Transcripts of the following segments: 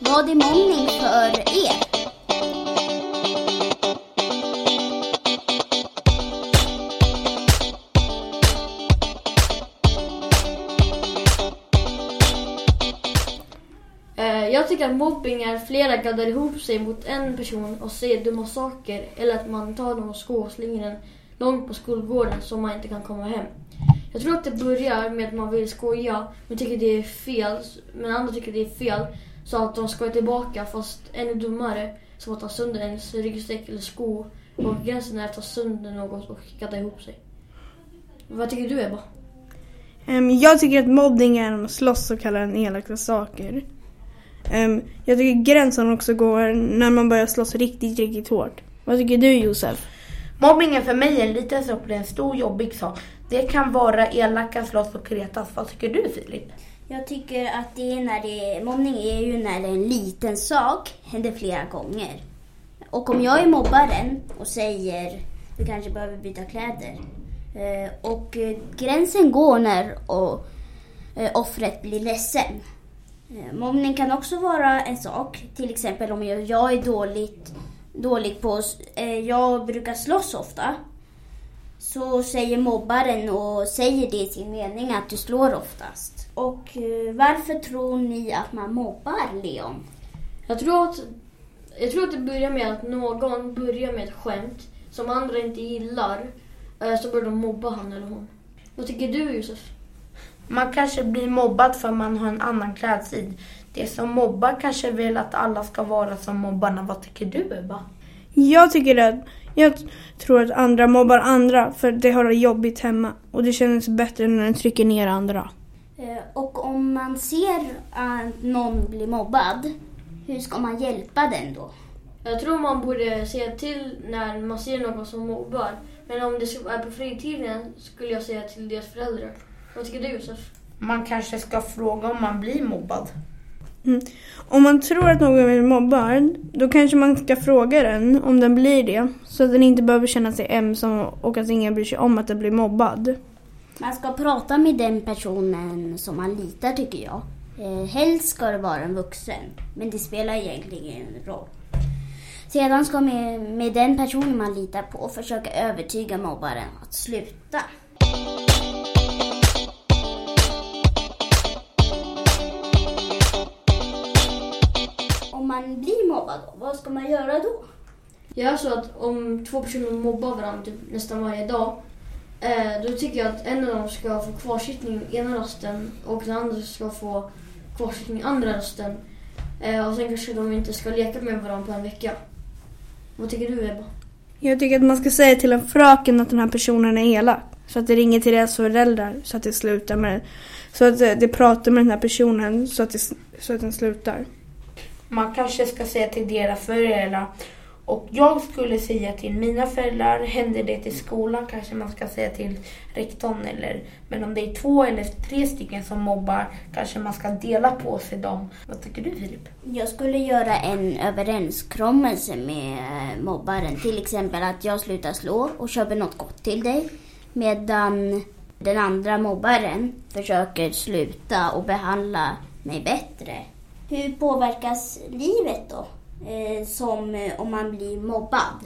Vad är mobbning för er? Eh, jag tycker att mobbing är att flera gaddar ihop sig mot en person och säger dumma saker eller att man tar någons sko och slänger den långt på skolgården så man inte kan komma hem. Jag tror att det börjar med att man vill skoja men tycker det är fel, men andra tycker det är fel så att de skojar tillbaka fast ännu dummare som att ta sönder ens ryggsäck eller sko och gränsen är att ta sönder något och gadda ihop sig. Vad tycker du Ebba? Ehm, jag tycker att mobbning är att slåss och kalla en elaka saker. Ehm, jag tycker gränsen också går när man börjar slåss riktigt, riktigt hårt. Vad tycker du Josef? Mobbningen för mig är en liten sak det är en stor jobbig sak. Det kan vara elaka, slåss och retas. Vad tycker du Filip? Jag tycker att det är när det mobbning är ju när en liten sak händer flera gånger. Och om jag är mobbaren och säger du kanske behöver byta kläder. Eh, och eh, gränsen går när och, eh, offret blir ledsen. Mobbning kan också vara en sak. Till exempel om jag, är dåligt, dålig på... Jag brukar slåss ofta. Så säger mobbaren och säger det i sin mening att du slår oftast. Och eh, varför tror ni att man mobbar Leon? Jag tror att, jag tror att det börjar med att någon börjar med ett skämt som andra inte gillar. eh, Så börjar de mobba han eller hon. Vad tycker du Josef? Man kanske blir mobbad för man har en annan klädstil. Det som mobbar kanske vill att alla ska vara som mobbarna. Vad tycker du Ebba? Jag tycker att, jag tror att andra mobbar andra för de har det jobbigt hemma. Och det känns bättre när de trycker ner andra. Eh, Och om man ser att någon blir mobbad, hur ska man hjälpa den då? Jag tror man borde säga till när man ser någon som mobbar. Men om det är på fritiden skulle jag säga till deras föräldrar. Vad tycker du Josef? Man kanske ska fråga om man blir mobbad. Mm. Om man tror att någon är mobbad, då kanske man ska fråga den om den blir det. Så att den inte behöver känna sig ensam och att ingen bryr sig om att den blir mobbad. Man ska prata med den personen som man litar tycker jag. Eh, helst ska det vara en vuxen, men det spelar egentligen ingen roll. Sedan ska man med, med den personen man litar på försöka övertyga mobbaren att sluta. Om man blir mobbad, då, vad ska man göra då? Jag så att om två personer mobbar varandra typ nästan varje dag. Eh, då tycker jag att en av dem ska få kvarsittning ena rösten och den andra ska få kvarsittning andra rösten. Eh, och sen kanske de inte ska leka med varandra på en vecka. Vad tycker du Ebba? Jag tycker att man ska säga till en fröken att den här personen är elak. Så att det ringer till deras föräldrar så att det slutar med Så att det, det pratar med den här personen så att, det, så att den slutar. Man kanske ska säga till deras föräldrar. Och jag skulle säga till mina föräldrar, händer det i skolan kanske man ska säga till rektorn eller Men om det är två eller tre stycken som mobbar kanske man ska dela på sig dem. Vad tycker du Filip? Jag skulle göra en överenskommelse med eh, mobbaren. Till exempel att jag slutar slå och köper något gott till dig. Medan den andra mobbaren försöker sluta och behandla mig bättre. Hur påverkas livet då? Eh, som eh, om man blir mobbad.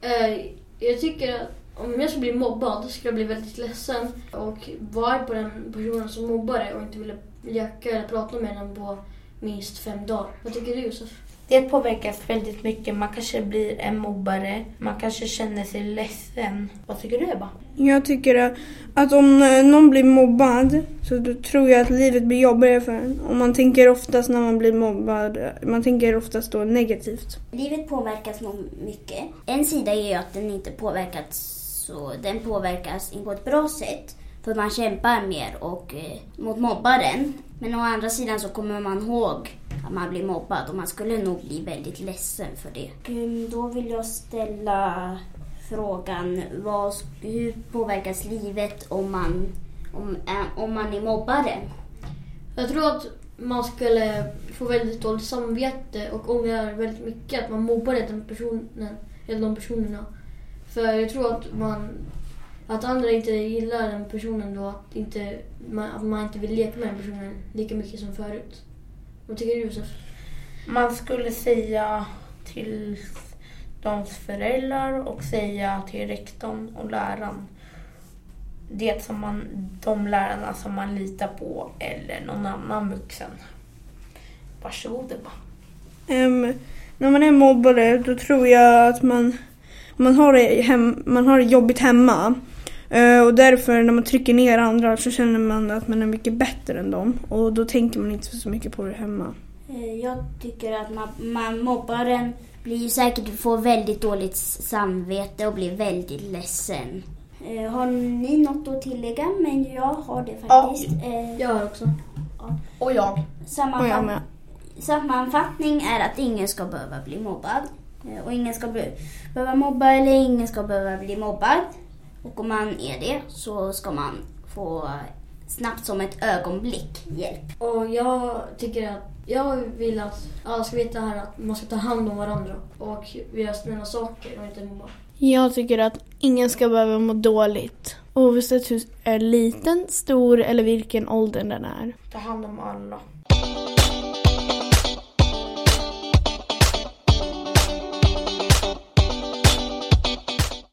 Eh, jag tycker att om jag skulle bli mobbad skulle jag bli väldigt ledsen och vara på den personen som mobbar dig och inte vilja leka eller prata med den på minst fem dagar. Vad tycker du Josef? Det påverkas väldigt mycket. Man kanske blir en mobbare. Man kanske känner sig ledsen. Vad tycker du Ebba? Jag tycker att, att om eh, någon blir mobbad så då tror jag att livet blir jobbigare för en. Och man tänker oftast när man blir mobbad, man tänker oftast då negativt. Livet påverkas nog mycket. En sida är ju att den inte påverkas så den påverkas inte på ett bra sätt. För man kämpar mer och eh, mot mobbaren. Men å andra sidan så kommer man ihåg att man blir mobbad och man skulle nog bli väldigt ledsen för det. Mm, Då vill jag ställa frågan vad, hur påverkas livet om man, om, eh, om man är mobbare? Jag tror att man skulle få väldigt dåligt samvete och ångra väldigt mycket att man mobbade den personen, eller de personerna. För jag tror att man att andra inte gillar den personen då, att, inte, man, att man inte vill leka med den personen lika mycket som förut. Vad tycker du Josef? Man skulle säga till deras föräldrar och säga till rektorn och läraren det som man, de lärarna som man litar på eller någon annan vuxen. Varsågod Ebba. Ehm, när man är mobbare då tror jag att man, man, har, det hem, man har det jobbigt hemma. Eh, och därför när man trycker ner andra så känner man att man är mycket bättre än dem. Och då tänker man inte så mycket på det hemma. Eh, Jag tycker att man, man mobbaren blir säkert får väldigt dåligt samvete och blir väldigt ledsen. Eh, Har ni något att tillägga? Men jag har det faktiskt. Eh, Jag har också. Och jag. Och jag Sammanfatt- med. sammanfattning är att ingen ska behöva bli mobbad. Eh, Och ingen ska be- behöva mobba eller ingen ska behöva bli mobbad. Och om man är det så ska man få snabbt som ett ögonblick hjälp. Och jag tycker att jag vill att alla ska veta här att man ska ta hand om varandra och göra snälla saker och inte mobba. Jag tycker att ingen ska behöva må dåligt. Oavsett hur är liten, stor eller vilken ålder den är. Ta hand om alla.